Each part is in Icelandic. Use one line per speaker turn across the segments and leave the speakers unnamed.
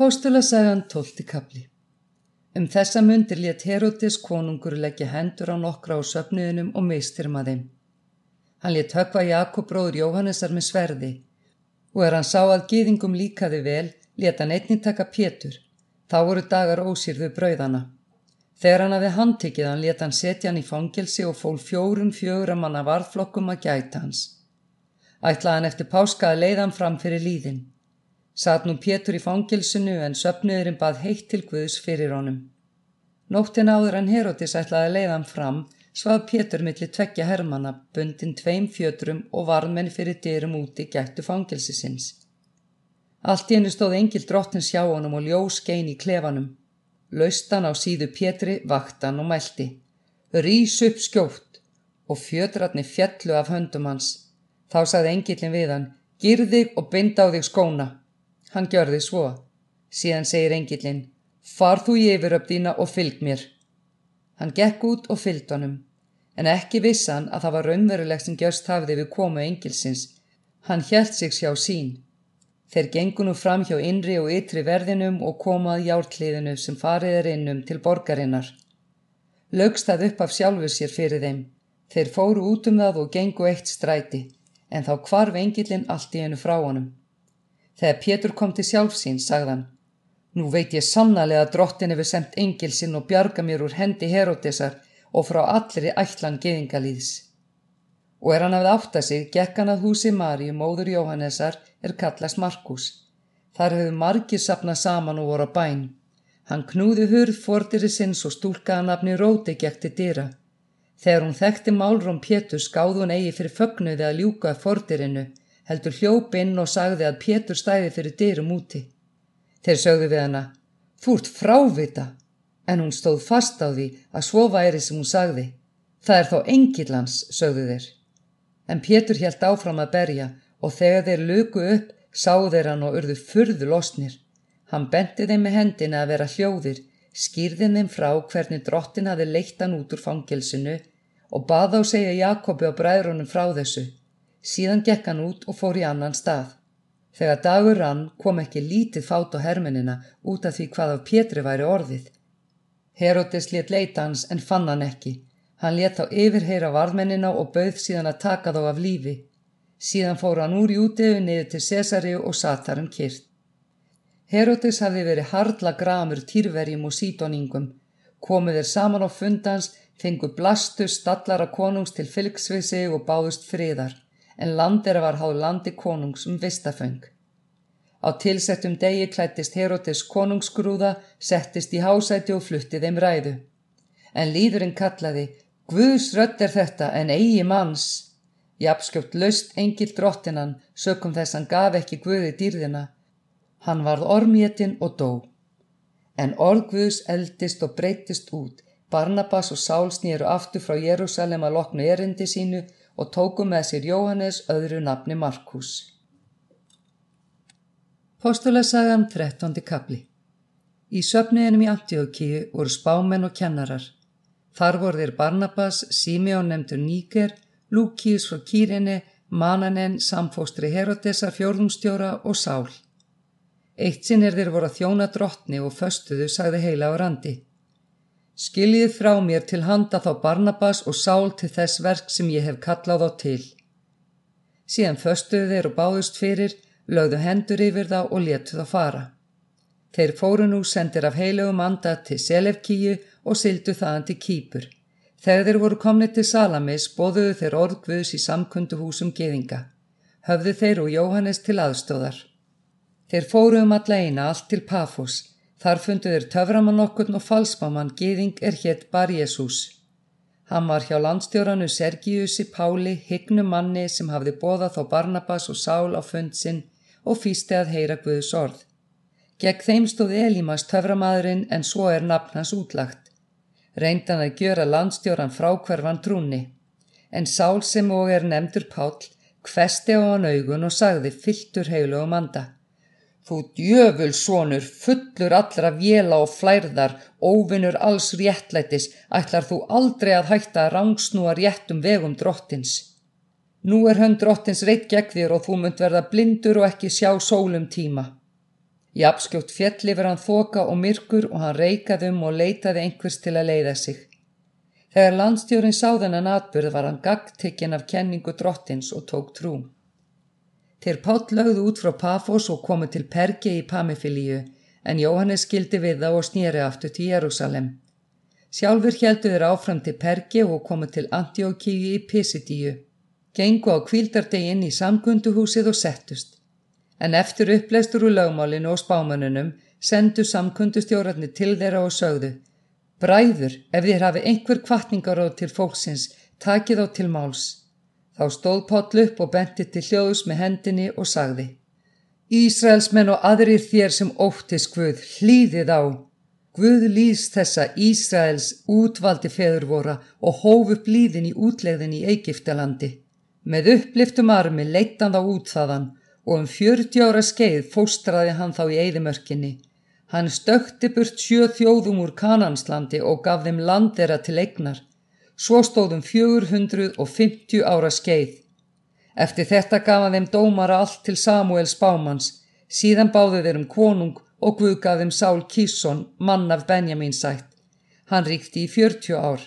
Póstulasagan tólti kapli Um þessa mundir létt Herodes konungur leggja hendur á nokkra á söfnuðinum og mistirma þeim. Hann létt högva Jakob bróður Jóhannesar með sverði og er hann sá að gýðingum líkaði vel, létt hann einnig taka pétur. Þá voru dagar ósýrðu brauðana. Þegar hann hafi handtikið hann létt hann setja hann í fangelsi og fól fjórum fjögur að manna varðflokkum að gæta hans. Ætlaði hann eftir páska að leiða hann fram fyrir líðin. Satt nú Pétur í fangilsinu en söpnuðurinn bað heitt til Guðs fyrir honum. Nóttin áður en Herodis ætlaði að leiða hann fram svað Pétur millir tveggja hermana, bundin tveim fjötrum og varmenn fyrir dyrum úti gættu fangilsisins. Allt í hennu stóð engil drottins hjá honum og ljós gein í klefanum. Laustan á síðu Pétri, vaktan og mælti. Rís upp skjótt og fjötratni fjallu af höndum hans. Þá sagði engilin við hann, girðig og bind á þig skóna. Hann gjörði svo. Síðan segir engillin, far þú í yfiröp þína og fylg mér. Hann gekk út og fylgd honum, en ekki vissan að það var raunverulegt sem gjörst hafði við komu engilsins. Hann hjælt sig sjá sín. Þeir gengu nú fram hjá innri og ytri verðinum og komað jártliðinu sem farið er innum til borgarinnar. Lögst það upp af sjálfu sér fyrir þeim. Þeir fóru út um það og gengu eitt stræti, en þá kvarf engilin allt í hennu frá honum. Þegar Pétur kom til sjálfsín, sagðan, nú veit ég sannlega að drottin hefur semt engilsinn og bjarga mér úr hendi Herodesar og frá allri ætlan geðingalíðs. Og er hann að átta sig, gekk hann að húsi Mari, móður Jóhannesar, er kallast Markus. Þar hefur margir sapnað saman og voru á bæn. Hann knúði hurð fordiri sinns og stúlkaða nafni Róti gekti dýra. Þegar hún þekkti málróm Pétur skáð hún eigi fyrir fögnuði að ljúka fordirinu heldur hljópinn og sagði að Pétur stæði fyrir dyrum úti. Þeir sögðu við hana, þú ert frávita, en hún stóð fast á því að svo væri sem hún sagði. Það er þó engillans, sögðu þeir. En Pétur helt áfram að berja og þegar þeir luku upp sáðu þeir hann og urðu furðu losnir. Hann benti þeim með hendina að vera hljóðir, skýrði þeim frá hvernig drottin hafi leitt hann út úr fangilsinu og bað á segja Jakobi og bræðrunum frá þessu. Síðan gekk hann út og fór í annan stað. Þegar dagur rann kom ekki lítið fát á hermenina út af því hvað af Pétri væri orðið. Herodes let leita hans en fann hann ekki. Hann let þá yfirheyra varðmennina og bauð síðan að taka þá af lífi. Síðan fór hann úr jútegu niður til Cesari og satt þar um kyrt. Herodes hafði verið hardla gramur týrverjum og sítoningum. Komið þeir saman á fundans, fengu blastu stallara konungs til fylgsvisi og báðust friðar en landera var háð landi konungs um vistaföng. Á tilsettum degi klættist Herodes konungsgrúða, settist í hásæti og flutti þeim ræðu. En líðurinn kallaði, Guðs rött er þetta en eigi manns. Japskjöpt löst engil drottinan, sökum þess hann gaf ekki Guði dýrðina. Hann varð ormjetinn og dó. En orð Guðs eldist og breytist út. Barnabas og Sál snýru aftur frá Jérúsalem að loknu erindi sínu og tóku með sér Jóhannes öðru nafni Markus. Postulasagan 13. kapli Í söfniðinum í Antiochíu voru spámenn og kennarar. Þar voru þeir Barnabas, Simeon nefndur Níker, Lúkíus frá Kýrinni, Mananen, samfóstri Herodesar fjórðumstjóra og Sál. Eitt sinn er þeir voru að þjóna drottni og föstuðu, sagði heila á randi. Skiljið frá mér til handa þá Barnabas og Sál til þess verk sem ég hef kallað á til. Síðan föstuðu þeir og báðust fyrir, lögðu hendur yfir þá og letu þá fara. Þeir fóru nú sendir af heilugum anda til Selefkíu og sildu þaðan til Kýpur. Þegar þeir voru komnið til Salamis bóðuðu þeir orðgvöðs í samkunduhúsum geðinga. Höfðu þeir og Jóhannes til aðstóðar. Þeir fóru um alla eina allt til Pafos Þar fundu þeir töframann okkurn og falsmamann, gýðing er hétt bar Jésús. Hann var hjá landstjóranu Sergiusi Páli, hygnu manni sem hafði bóðað þá Barnabas og Sál á fund sinn og fýsti að heyra Guðs orð. Gegn þeim stóð Elímas töframadurinn en svo er nafn hans útlagt. Reyndan að gjöra landstjóran frákverfan trúni. En Sál sem og er nefndur Pál, hvesti á hann augun og sagði fylltur heilu og manda. Þú djöful sonur, fullur allra vjela og flærðar, óvinnur alls réttlætis, ætlar þú aldrei að hætta að rángsnúa réttum vegum drottins. Nú er hönd drottins reitt gegn þér og þú munt verða blindur og ekki sjá sólum tíma. Japskjótt fjell yfir hann þoka og myrkur og hann reikaði um og leitaði einhvers til að leiða sig. Þegar landstjórin sá þennan atbyrð var hann gagdtekinn af kenningu drottins og tók trú. Þeir pátt lögðu út frá Pafos og komu til Perge í Pamifilíu en Jóhannes skildi við það og snýri aftur til Jérúsalem. Sjálfur heldu þeir áfram til Perge og komu til Antiochíu í Pisidíu. Gengu á kvíldardegi inn í samkunduhúsið og settust. En eftir uppleistur úr lögmálinu og spámanunum sendu samkundustjórarnir til þeirra og sögðu Bræður, ef þér hafi einhver kvartningaróð til fólksins, takið á til máls. Þá stóð Páll upp og benti til hljóðus með hendinni og sagði Ísraelsmenn og aðrir þér sem óttis Guð, hlýðið á. Guð lýst þessa Ísraels útvaldi feður vora og hóf upp líðin í útlegðin í Egiptalandi. Með uppliftum armi leitt hann þá út þaðan og um fjörti ára skeið fóstraði hann þá í eigðimörkinni. Hann stökti burt sjö þjóðum úr Kananslandi og gaf þeim land þeirra til eignar. Svo stóðum 450 ára skeið. Eftir þetta gaf hann þeim dómara allt til Samuel Spámans, síðan báðu þeir um konung og Guð gaf þeim Sál Kísson, mann af Benjamin sætt. Hann ríkti í 40 ár.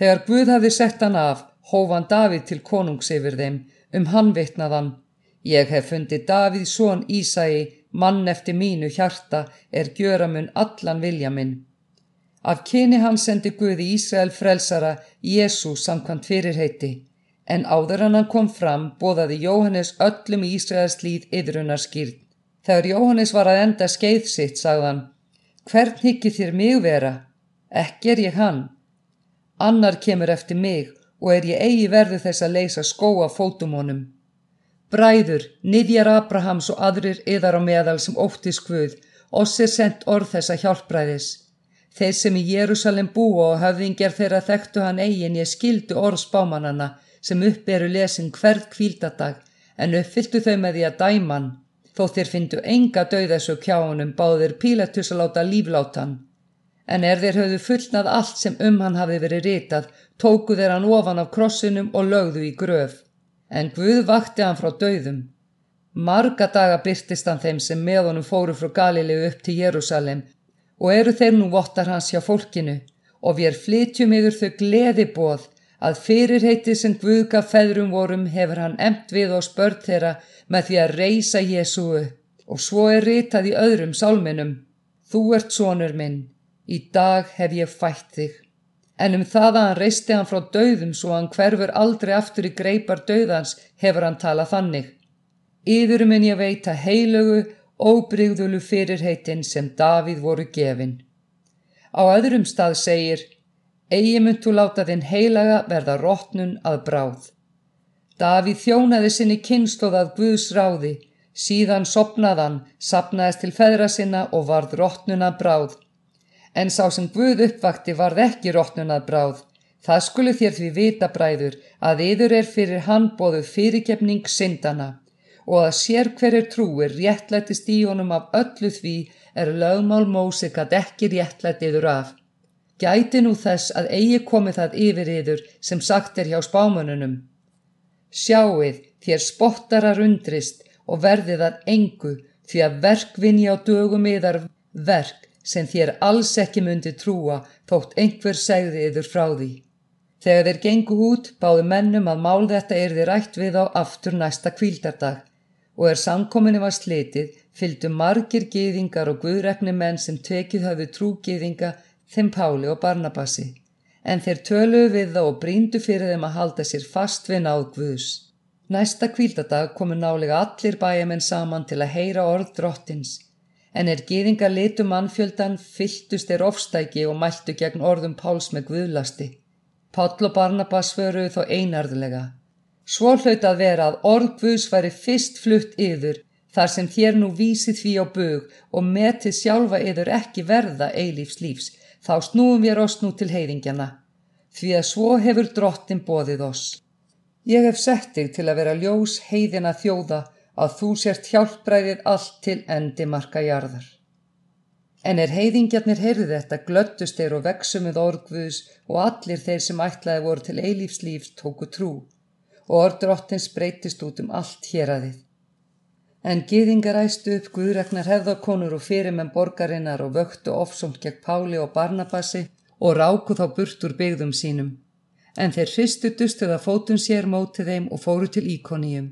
Þegar Guð hafði sett hann af, hófan Davíð til konungs yfir þeim, um hann vitnaðan. Ég hef fundið Davíð són Ísæi, mann eftir mínu hjarta, er gjöramun allan vilja minn. Af kyni hann sendi Guði Ísrael frelsara, Jésu samkvæmt fyrirheiti, en áður hann kom fram bóðaði Jóhannes öllum í Ísraels líð yðrunar skýrn. Þegar Jóhannes var að enda skeið sitt, sagðan, hvern higgi þér mig vera? Ekki er ég hann. Annar kemur eftir mig og er ég eigi verðu þess að leysa skóa fótum honum. Bræður, niðjar Abrahams og aðrir yðar á meðal sem óttis skvuð, oss er sendt orð þessa hjálpræðis. Þeir sem í Jérúsalem búa og höfðingjar þeirra þekktu hann eigin ég skildu orð spámanana sem uppberu lesin hverð kvíldadag en uppfylltu þau með því að dæman. Þó þér fyndu enga döðasu kjáunum báðir Pílatus að láta líflátan en er þeir höfðu fullnað allt sem um hann hafi verið ritað, tóku þeir hann ofan af krossinum og lögðu í gröf. En Guð vakti hann frá döðum. Marga daga byrtist hann þeim sem með honum fóru frá Galilegu upp til Jérúsalem og eru þeir nú vottar hans hjá fólkinu og við flytjum yfir þau gleði bóð að fyrirheiti sem Guð gaf feðrum vorum hefur hann emt við og spört þeirra með því að reysa Jésúu og svo er ritað í öðrum sálminum. Þú ert sonur minn, Í dag hef ég fætt þig. En um það að hann reisti hann frá döðum svo hann hverfur aldrei aftur í greipar döðans hefur hann talað þannig. Íður minn ég veita heilögu, óbrigðulu fyrirheitin sem Davíð voru gefin. Á öðrum stað segir, eigi mynd þú láta þinn heilaga verða rótnun að bráð. Davíð þjónaði sinni kynsloð að Guðs ráði, síðan sopnaðan, sapnaðist til feðra sinna og varð rótnun að bráð en sá sem Guð uppvakti varð ekki rótnunað bráð. Það skulu þér því vita bræður að yður er fyrir hann bóðu fyrirgefning syndana og að sér hverjir trúir réttlættist í honum af öllu því er lögmál Mósik að ekki réttlætt yður af. Gæti nú þess að eigi komi það yfir yður sem sagt er hjá spámanunum. Sjáið þér spottarar undrist og verðið að engu því að verkvinni á dögum yðar verk sem þér alls ekki myndi trúa þótt einhver segði yður frá því. Þegar þeir gengu út báðu mennum að mál þetta erði rætt við á aftur næsta kvíldardag og er samkominni var slitið fylgdu margir gýðingar og guðrekni menn sem tekið hafðu trúgýðinga þeim Páli og Barnabassi en þeir töluðu við þá og bríndu fyrir þeim að halda sér fast við náð Guðs. Næsta kvíldardag komu nálega allir bæjamenn saman til að heyra orð drottins en er gýðingar litu mannfjöldan fylltust þeir ofstæki og mæltu gegn orðum Páls með guðlasti. Páll og Barnabas svöruðu þó einarðlega. Svo hlaut að vera að orð Guðs væri fyrst flutt yður þar sem þér nú vísið því á bög og metið sjálfa yður ekki verða eilífs lífs, þá snúum við oss nú til heiðingjana, því að svo hefur drottin bóðið oss. Ég hef sett þig til að vera ljós heiðina þjóða að þú sért hjálpræðið allt til endi marka jarðar. En er heiðingjarnir heyrðu þetta glöttust þeir og veksumuð orðgvus og allir þeir sem ætlaði voru til eilífslífs tóku trú og orðdrottins breytist út um allt hér að þið. En gýðingar æstu upp guðregnar hefðakonur og fyrirmenn borgarinnar og vöktu ofsomt gegn Páli og Barnabassi og ráku þá burt úr byggðum sínum. En þeir hristu dustuð að fótum sér mótið þeim og fóru til íkoníum.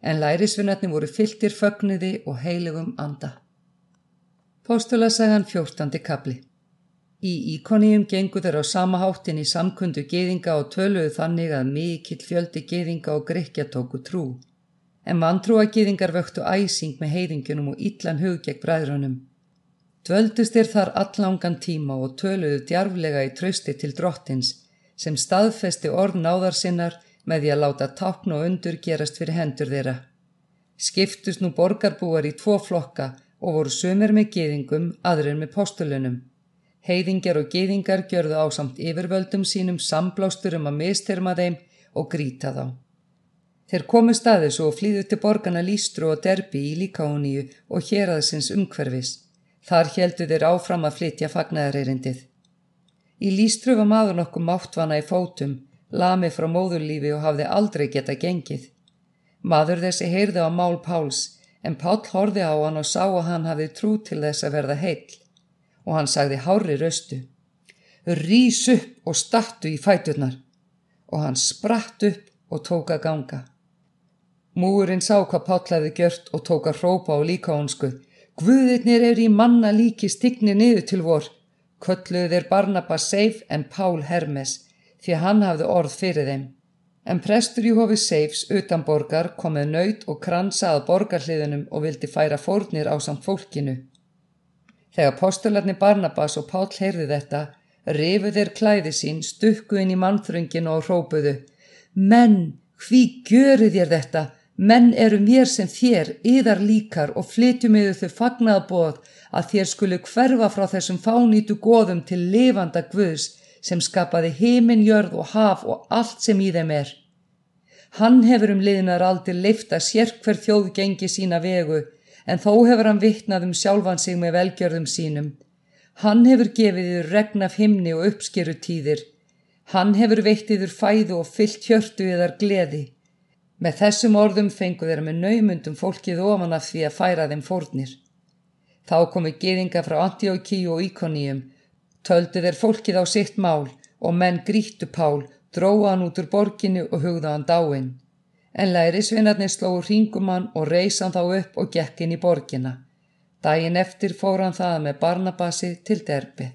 En lærisvinnarnir voru fylltir fögnuði og heilugum anda. Postulasagan 14. kapli Í íkoníum gengu þeir á sama háttin í samkundu gýðinga og töluðu þannig að mikill fjöldi gýðinga og grekja tóku trú en vantrúagýðingar vöktu æsing með heiðingunum og illan hug gegn bræðrunum. Dvöldust þér þar allangan tíma og töluðu djarflega í trausti til drottins sem staðfesti orð náðar sinnar með því að láta tápn og undur gerast fyrir hendur þeirra. Skiptust nú borgarbúar í tvo flokka og voru sömur með gýðingum, aðrir með postulunum. Heiðingar og gýðingar gjörðu á samt yfirvöldum sínum samblástur um að mistyrma þeim og gríta þá. Þeir komu staðis og flýðu til borgarna Lístru og Derbi í Líkáuníu og héraðsins umhverfis. Þar heldu þeir áfram að flytja fagnæðareirindið. Í Lístru var maður nokkuð máttvana í fótum, lami frá móðurlífi og hafði aldrei geta gengið. Maður þessi heyrði á mál Páls, en Pál horfi á hann og sá að hann hafði trú til þess að verða heill. Og hann sagði hári raustu. Rís upp og stattu í fæturnar. Og hann spratt upp og tók að ganga. Múurinn sá hvað Páll hefði gjört og tók að hrópa á líkáhansku. Guðirnir er í manna líki stigni niður til vor. Kölluð er Barnabas Seif en Pál Hermes því að hann hafði orð fyrir þeim. En prestur í hofi Seifs utan borgar komið nöyt og kransað borgarliðunum og vildi færa fórnir á samt fólkinu. Þegar postularni Barnabas og Pál heyrði þetta, rifu þeir klæði sín, stukku inn í mannþrönginu og hrópuðu Menn, hví göru þér þetta? Menn eru mér sem þér, yðar líkar og flytjum yfir þau fagnaðabóð að þér skulu hverfa frá þessum fánýtu góðum til lifanda guðs sem skapaði heiminn, jörð og haf og allt sem í þeim er. Hann hefur um liðnar aldrei leifta sér hver þjóð gengi sína vegu en þó hefur hann vittnað um sjálfan sig með velgjörðum sínum. Hann hefur gefið yfir regn af himni og uppskeru tíðir. Hann hefur veitt yfir fæðu og fyllt hjörtu yðar gleði. Með þessum orðum fengu þeirra með naumundum fólkið ofan af því að færa þeim fórnir. Þá komu geðinga frá Antiókíu og Íkoníum, töldu þeir fólkið á sitt mál og menn gríttu Pál, dróða hann út úr borginu og hugða hann dáinn. En lærisvinnarnir slóðu hringumann og reysa hann þá upp og gekk inn í borgina. Dægin eftir fór hann það með Barnabasi til derbi.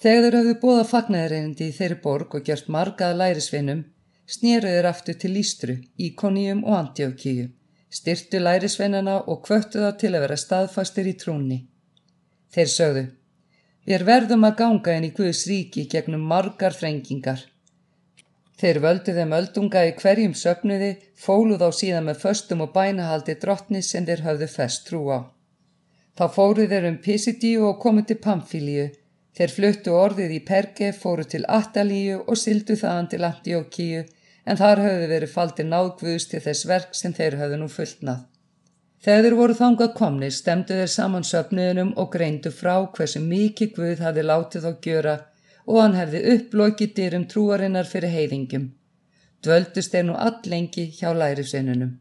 Þegar þeir hafðu búið að fagnæðurindi í þeirri borg og gjört margað lærisvinnum, snýruður aftur til Ístru, Íkoníum og Antjókíu, styrtu lærisveinana og kvöttu þá til að vera staðfastir í trúni. Þeir sögðu, við verðum að ganga inn í Guðs ríki gegnum margar þrengingar. Þeir völdu þeim öldunga í hverjum söpnuði, fóluð á síðan með föstum og bænahaldi drottni sem þeir höfðu fest trú á. Þá fóruð þeir um Pisidíu og komu til Pamfíliu, Þeir fluttu orðið í Perge, fóru til Attalíu og sildu þaðan til Antíókíu en þar höfðu verið faldir náðgvust til þess verk sem þeir höfðu nú fullnað. Þegar voru þangað komni stemdu þeir saman söpniðunum og greindu frá hversu mikið Guð hafi látið þá gjöra og hann hefði upplokið dyrum trúarinnar fyrir heiðingum. Dvöldust þeir nú allengi hjá lærisveinunum.